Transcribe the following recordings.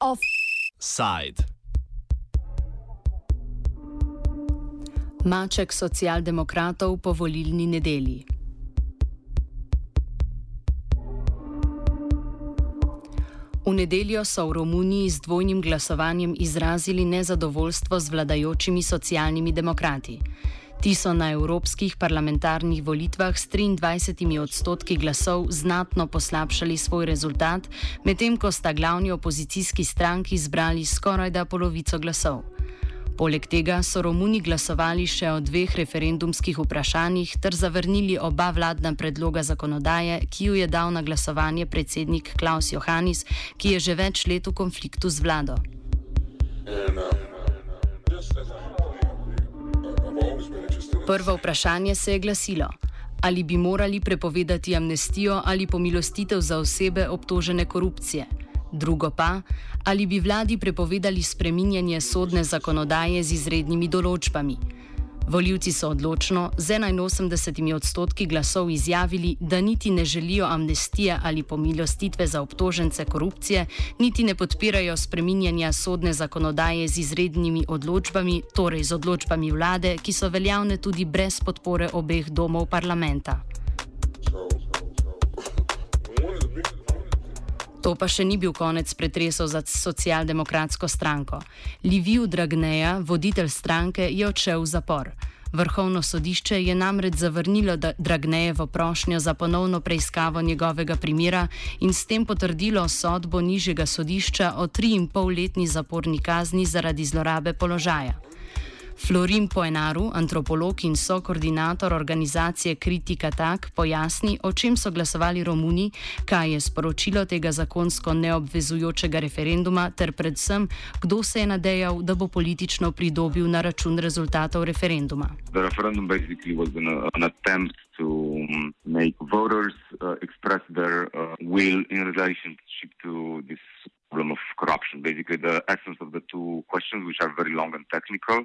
Offside. Maček socialdemokratov po volilni nedelji. V nedeljo so v Romuniji z dvojnim glasovanjem izrazili nezadovoljstvo z vladajočimi socialnimi demokrati. Ti so na evropskih parlamentarnih volitvah s 23 odstotki glasov znatno poslabšali svoj rezultat, medtem ko sta glavni opozicijski stranki zbrali skoraj da polovico glasov. Poleg tega so Romuni glasovali še o dveh referendumskih vprašanjih ter zavrnili oba vladna predloga zakonodaje, ki ju je dal na glasovanje predsednik Klaus Johannis, ki je že več let v konfliktu z vlado. Prvo vprašanje se je glasilo. Ali bi morali prepovedati amnestijo ali pomilostitev za osebe obtožene korupcije? Drugo pa, ali bi vladi prepovedali spreminjanje sodne zakonodaje z izrednimi določbami. Voljivci so odločno z 81 odstotki glasov izjavili, da niti ne želijo amnestije ali pomilostitve za obtožence korupcije, niti ne podpirajo spreminjanja sodne zakonodaje z izrednimi odločbami, torej z odločbami vlade, ki so veljavne tudi brez podpore obeh domov parlamenta. To pa še ni bil konec pretresov za socialdemokratsko stranko. Liviju Dragneja, voditelj stranke, je odšel v zapor. Vrhovno sodišče je namreč zavrnilo Dragnejevo prošnjo za ponovno preiskavo njegovega primera in s tem potrdilo sodbo nižjega sodišča o 3,5-letni zaporni kazni zaradi zlorabe položaja. Florin Poenaru, antropolog in sokoordinator organizacije Kritika Tak, pojasni, o čem so glasovali Romuni, kaj je sporočilo tega zakonsko neobvezujočega referenduma, ter predvsem, kdo se je nadejal, da bo politično pridobil na račun rezultatov referenduma. To um, make voters uh, express their uh, will in relationship to this problem of corruption. Basically, the essence of the two questions, which are very long and technical.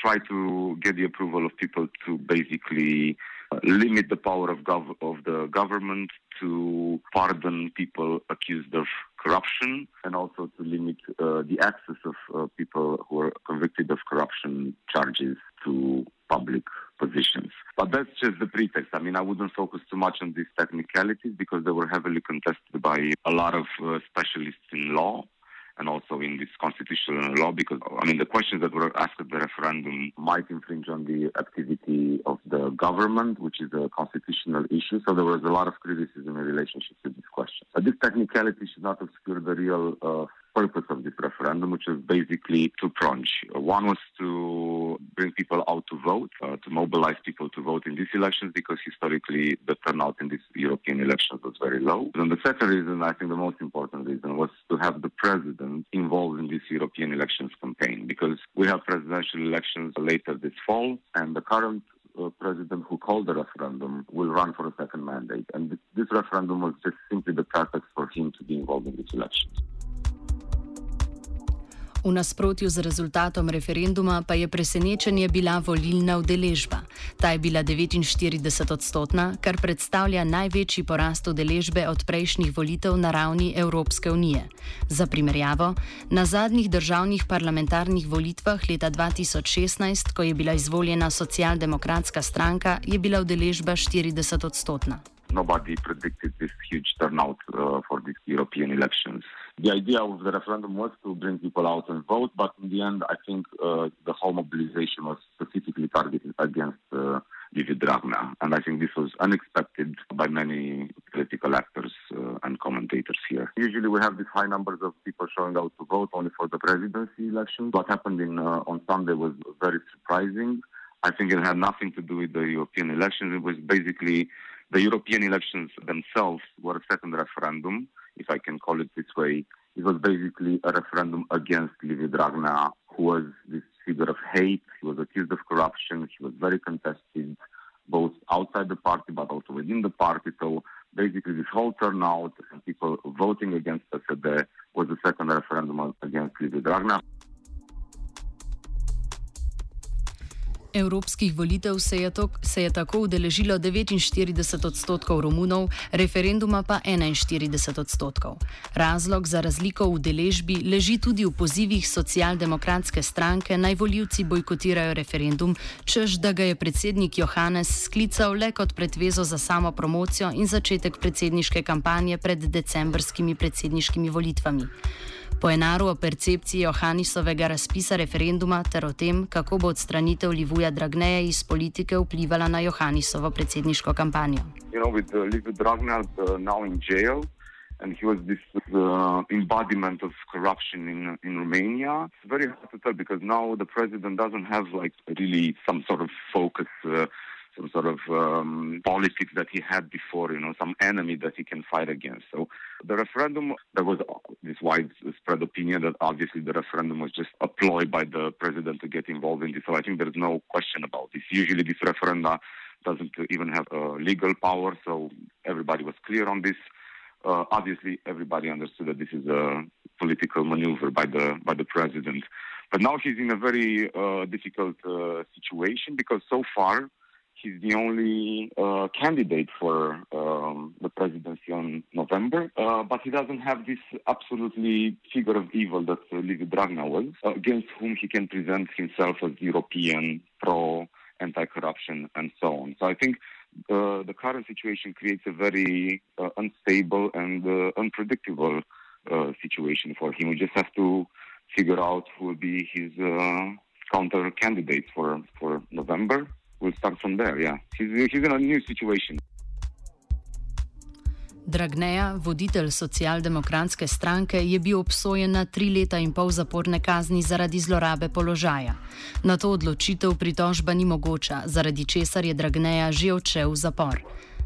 Try to get the approval of people to basically uh, limit the power of, gov- of the government to pardon people accused of corruption and also to limit uh, the access of uh, people who are convicted of corruption charges to public positions. But that's just the pretext. I mean, I wouldn't focus too much on these technicalities because they were heavily contested by a lot of uh, specialists in law and also in this constitutional law because I mean the questions that were asked at the referendum might infringe on the activity of the government, which is a constitutional issue. So there was a lot of criticism in relationship to this question. But this technicality should not obscure the real uh, purpose of this referendum, which was basically two prongs. One was to bring people out to vote, uh, to mobilize people to vote in these elections, because historically the turnout in these European elections was very low. And the second reason, I think the most important reason, was to have the president involved in this European elections campaign, because we have presidential elections later this fall, and the current uh, president who called the referendum will run for a second mandate. And this, referendum was just simply the pretext for him to be involved in these elections. V nasprotju z rezultatom referenduma pa je presenečenje bila volilna udeležba. Ta je bila 49 odstotna, kar predstavlja največji porast udeležbe od prejšnjih volitev na ravni Evropske unije. Za primerjavo, na zadnjih državnih parlamentarnih volitvah leta 2016, ko je bila izvoljena socialdemokratska stranka, je bila udeležba 40 odstotna. Nobody predicted this huge turnout uh, for these European elections. The idea of the referendum was to bring people out and vote, but in the end, I think uh, the whole mobilization was specifically targeted against uh, Dragnea. And I think this was unexpected by many political actors uh, and commentators here. Usually we have these high numbers of people showing out to vote only for the presidency election. What happened in, uh, on Sunday was very surprising. I think it had nothing to do with the European elections. It was basically the European elections themselves were a second referendum if I can call it this way. It was basically a referendum against Liviu Dragnea, who was this figure of hate. He was accused of corruption. He was very contested, both outside the party but also within the party. So basically, this whole turnout and people voting against PSD was the second referendum against Liviu Dragnea. Evropskih volitev se je, to, se je tako udeležilo 49 odstotkov Romunov, referenduma pa 41 odstotkov. Razlog za razliko v udeležbi leži tudi v pozivih socialdemokratske stranke naj voljivci bojkotirajo referendum, čež da ga je predsednik Johannes sklical le kot predvezo za samo promocijo in začetek predsedniške kampanje pred decembrskimi predsedniškimi volitvami. Po enaru o percepciji Johannisovega razpisa referenduma ter o tem, kako bo odstranitev Livuja Dragneja iz politike vplivala na Johannisovo predsedniško kampanjo. You know, with, uh, and he was this uh, embodiment of corruption in in Romania. It's very hard to tell because now the president doesn't have like really some sort of focus. Uh, some sort of um, politics that he had before, you know, some enemy that he can fight against. So the referendum, there was this widespread opinion that obviously the referendum was just a ploy by the president to get involved in this. So I think there's no question about this. Usually this referenda doesn't even have uh, legal power, so everybody was clear on this. Uh, obviously, everybody understood that this is a political maneuver by the by the president. But now he's in a very uh, difficult uh, situation because so far He's the only uh, candidate for um, the presidency on November, uh, but he doesn't have this absolutely figure of evil that uh, Liviu Dragnea was, uh, against whom he can present himself as European, pro, anti-corruption, and so on. So I think uh, the current situation creates a very uh, unstable and uh, unpredictable situation for him. We just have to figure out who will be his counter candidates for for November we'll start from there. Yeah, he's, he's in a new situation. Dragneja, voditelj socialdemokratske stranke, je bil obsojen na tri leta in pol zaporne kazni zaradi zlorabe položaja. Na to odločitev pritožba ni mogoča, zaradi česar je Dragneja že odšel v zapor.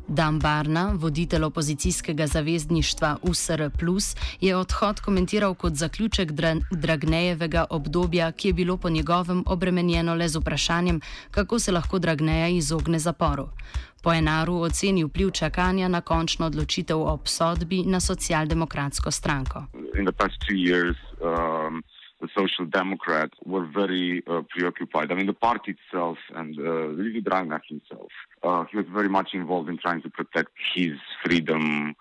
Dan Barna, voditelj opozicijskega zavezništva USR, je odhod komentiral kot zaključek dra Dragnejevega obdobja, ki je bilo po njegovem obremenjeno le z vprašanjem, kako se lahko Dragneja izogne zaporu. Po enaru oceni vpliv čakanja na končno odločitev o obsodbi na socialdemokratsko stranko. the Social Democrats were very uh, preoccupied. I mean, the party itself and uh, Lili himself, uh, he was very much involved in trying to protect his freedom.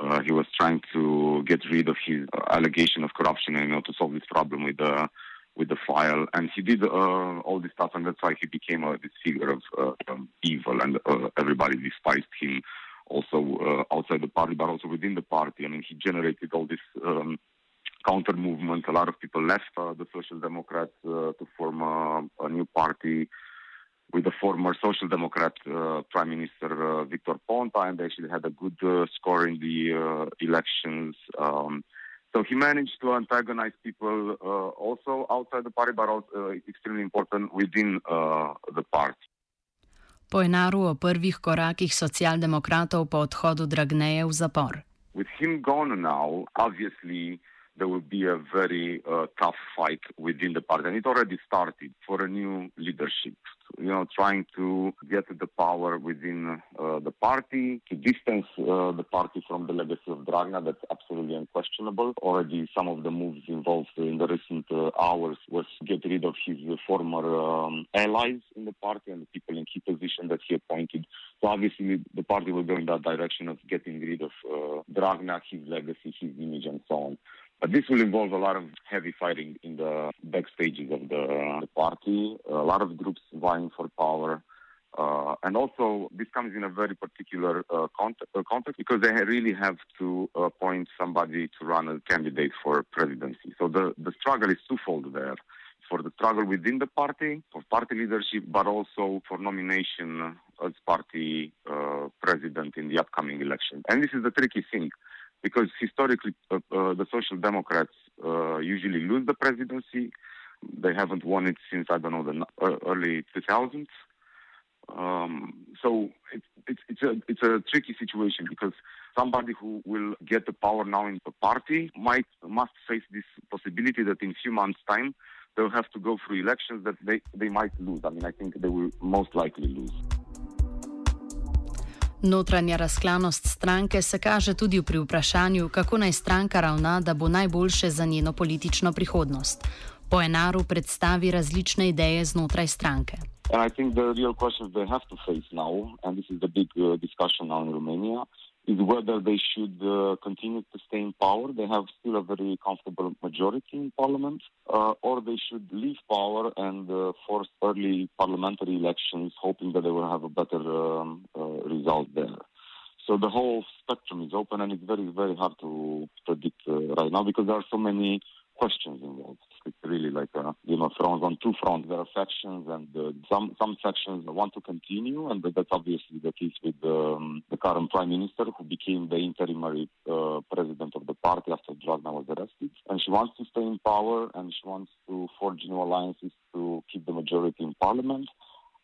Uh, he was trying to get rid of his uh, allegation of corruption and you know to solve this problem with the with the file. And he did uh, all this stuff, and that's why he became uh, this figure of um, evil, and everybody despised him. Also outside the party, but also within the party. I mean, he generated all this. Um, counter movement. A lot of people left uh, the Social Democrats uh, to form a, a, new party with the former Social Democrat uh, Prime Minister uh, Victor Ponta, and they actually had a good uh, score in the uh, elections. Um, so he managed to antagonize people also outside the party, but also extremely important within the party. Po enaru o prvih korakih socialdemokratov po odhodu Dragneje v zapor. With him gone now, obviously there will be a very uh, tough fight within the party. And it already started for a new leadership, you know, trying to get the power within uh, the party, to distance uh, the party from the legacy of Dragnea. That's absolutely unquestionable. Already some of the moves involved in the recent uh, hours was get rid of his former um, allies in the party and the people in key position that he appointed. So obviously the party will go in that direction of getting rid of uh, Dragnea, his legacy, his image, and so on. But this will involve a lot of heavy fighting in the backstages of the, the party, a lot of groups vying for power. Uh, and also, this comes in a very particular uh, context, uh, context, because they really have to appoint somebody to run a candidate for presidency. So the, the struggle is twofold there for the struggle within the party, for party leadership, but also for nomination as party uh, president in the upcoming election. And this is the tricky thing because historically uh, uh, the Social Democrats uh, usually lose the presidency. They haven't won it since I don't know the early 2000s. Um, so it's, it's, it's a it's a tricky situation because somebody who will get the power now in the party might must face this possibility that in a few months' time they'll have to go through elections that they, they might lose. I mean, I think they will most likely lose. Notranja razklanost stranke se kaže tudi pri vprašanju, kako naj stranka ravna, da bo najboljše za njeno politično prihodnost. Po enaru predstavi različne ideje znotraj stranke. And I think the real questions they have to face now, and this is the big uh, discussion now in Romania, is whether they should uh, continue to stay in power. They have still a very comfortable majority in parliament, uh, or they should leave power and uh, force early parliamentary elections, hoping that they will have a better um, result there. So the whole spectrum is open, and it's very, very hard to predict uh, right now because there are so many questions involved. It's really like a, you know thrones on two fronts. There are factions, and uh, some some factions want to continue, and that's obviously the case with um, the current prime minister, who became the interim uh, president of the party after Dragnea was arrested. And she wants to stay in power, and she wants to forge new alliances to keep the majority in parliament.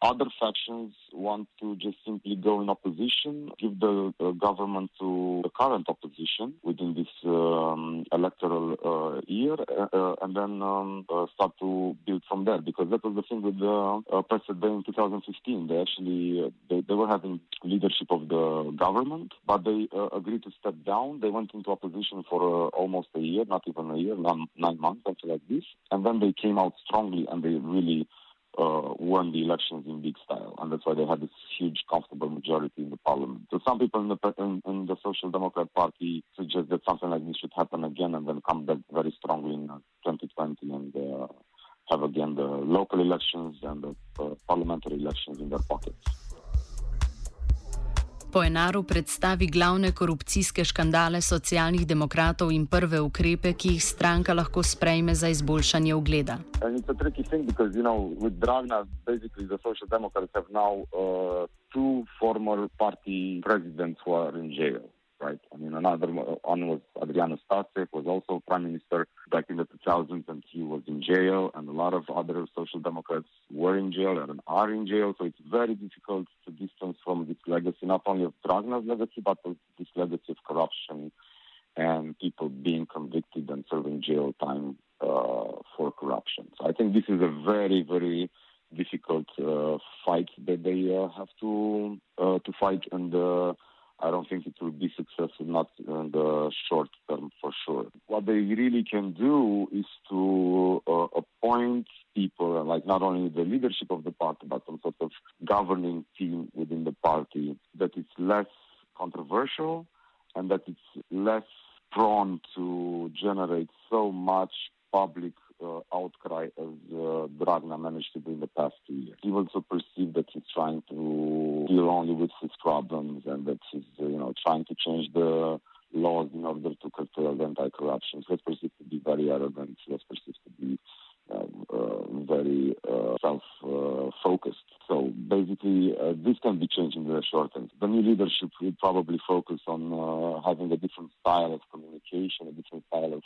Other factions want to just simply go in opposition, give the uh, government to the current opposition within this um, electoral uh, year, uh, uh and then um, uh, start to build from there. Because that was the thing with the uh, president in 2015. They actually they, they, were having leadership of the government, but they agreed to step down. They went into opposition for almost a year, not even a year, nine, nine months, something like this, and then they came out strongly and they really uh, won the elections in big style, and that's why they had this huge, comfortable majority in the parliament. So some people in the in, in the Social Democrat Party suggest that something like this should happen again, and then come back very strongly in uh, 2020 and uh, have again the local elections and the uh, parliamentary elections in their pockets. Po enaru predstavi glavne korupcijske škandale socialnih demokratov in prve ukrepe, ki jih stranka lahko sprejme za izboljšanje ugleda. Two former party presidents who are in jail. Right? I mean, another one was Adrian Năstase, was also prime minister back in the 2000s, and he was in jail, and a lot of other social democrats were in jail and are in jail. So it's very difficult to distance from this legacy, not only of Dragnea's legacy, but this legacy of corruption and people being convicted and serving jail time uh, for corruption. So I think this is a very, very difficult uh, fight that they uh, have to uh, to fight and uh, I don't think it will be successful, not in the short term for sure. What they really can do is to uh, appoint people, like not only the leadership of the party, but some sort of governing team within the party that is less controversial and that it's less prone to generate so much public uh, outcry as uh, Dragnea managed to do in the past two years. He also perceived that he's trying to deal only with his problems and that he's, uh, you know, trying to change the laws in order to curtail anti-corruption. So he's perceived to be very arrogant. He's perceived to be uh, uh, very uh, self-focused. So basically, this can be changed in the short term. The new leadership will probably focus on having a different style of communication, a different style of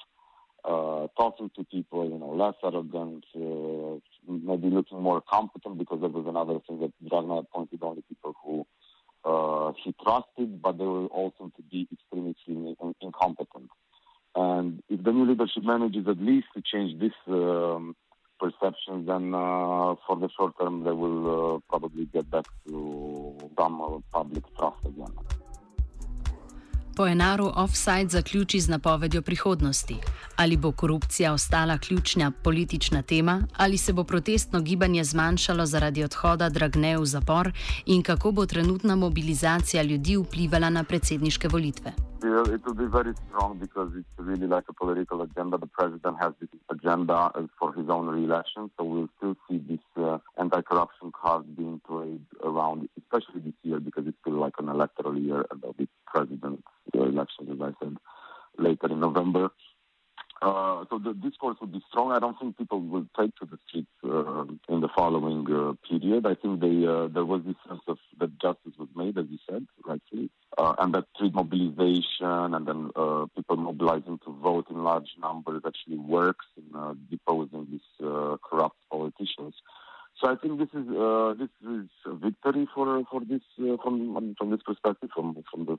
uh, talking to people, you know, less arrogant, uh, maybe looking more competent because there was another thing that Dragnea appointed only people who uh, he trusted, but they were also to be extremely, extremely incompetent. And if the new leadership manages at least to change this um, perception, then uh, for the short term they will uh, probably get back to some public trust again. Po enaru offside zaključi z napovedjo prihodnosti. Ali bo korupcija ostala ključna politična tema, ali se bo protestno gibanje zmanjšalo zaradi odhoda Dragne v zapor in kako bo trenutna mobilizacija ljudi vplivala na predsedniške volitve. It will be very strong because it's really like a political agenda. The president has this agenda for his own re-election, so we'll still see this uh, anti-corruption card being played around, especially this year because it's still like an electoral year and there'll be president elections, as I said, later in November. Uh, so the discourse will be strong. I don't think people will take to the streets uh, in the following uh, period. I think they, uh, there was this sense of that justice was made, as you said, rightly, uh, and that street mobilization and then uh, people mobilizing to vote in large numbers actually works in deposing these corrupt politicians. So I think this is this is a victory for for this from from this perspective, from from the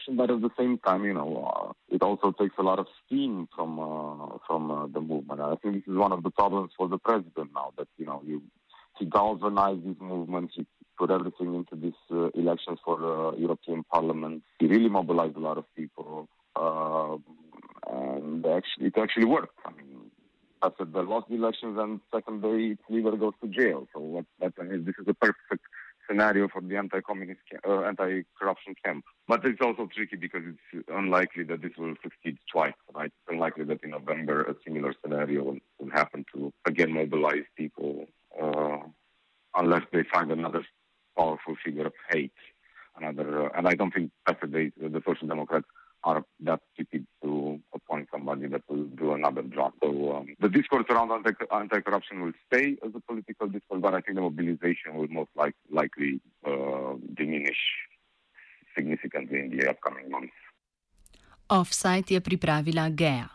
anti-corruption, but at the same time, you know, uh, it also takes a lot of steam from uh, from uh, the movement. I think this is one of the problems for the president now that you know you he galvanized these movements, he put everything into these uh, elections for the European Parliament. He really mobilized a lot of people, uh, and actually, it actually worked. I mean, Assad lost the elections, and second day, leader goes to jail. So what, that, this is a perfect scenario for the uh, anti-corruption camp. But it's also tricky because it's unlikely that this will succeed twice, right? It's unlikely that in November a similar scenario will, will happen to again mobilize people, uh, unless they find another powerful figure of hate. Another, uh, and I don't think that's the, the Social Democrats Um, the discourse around anti- corruption will stay as a political discourse, but I think the mobilization will most like, likely uh, diminish significantly in the upcoming months. Offside je pripravila Gea.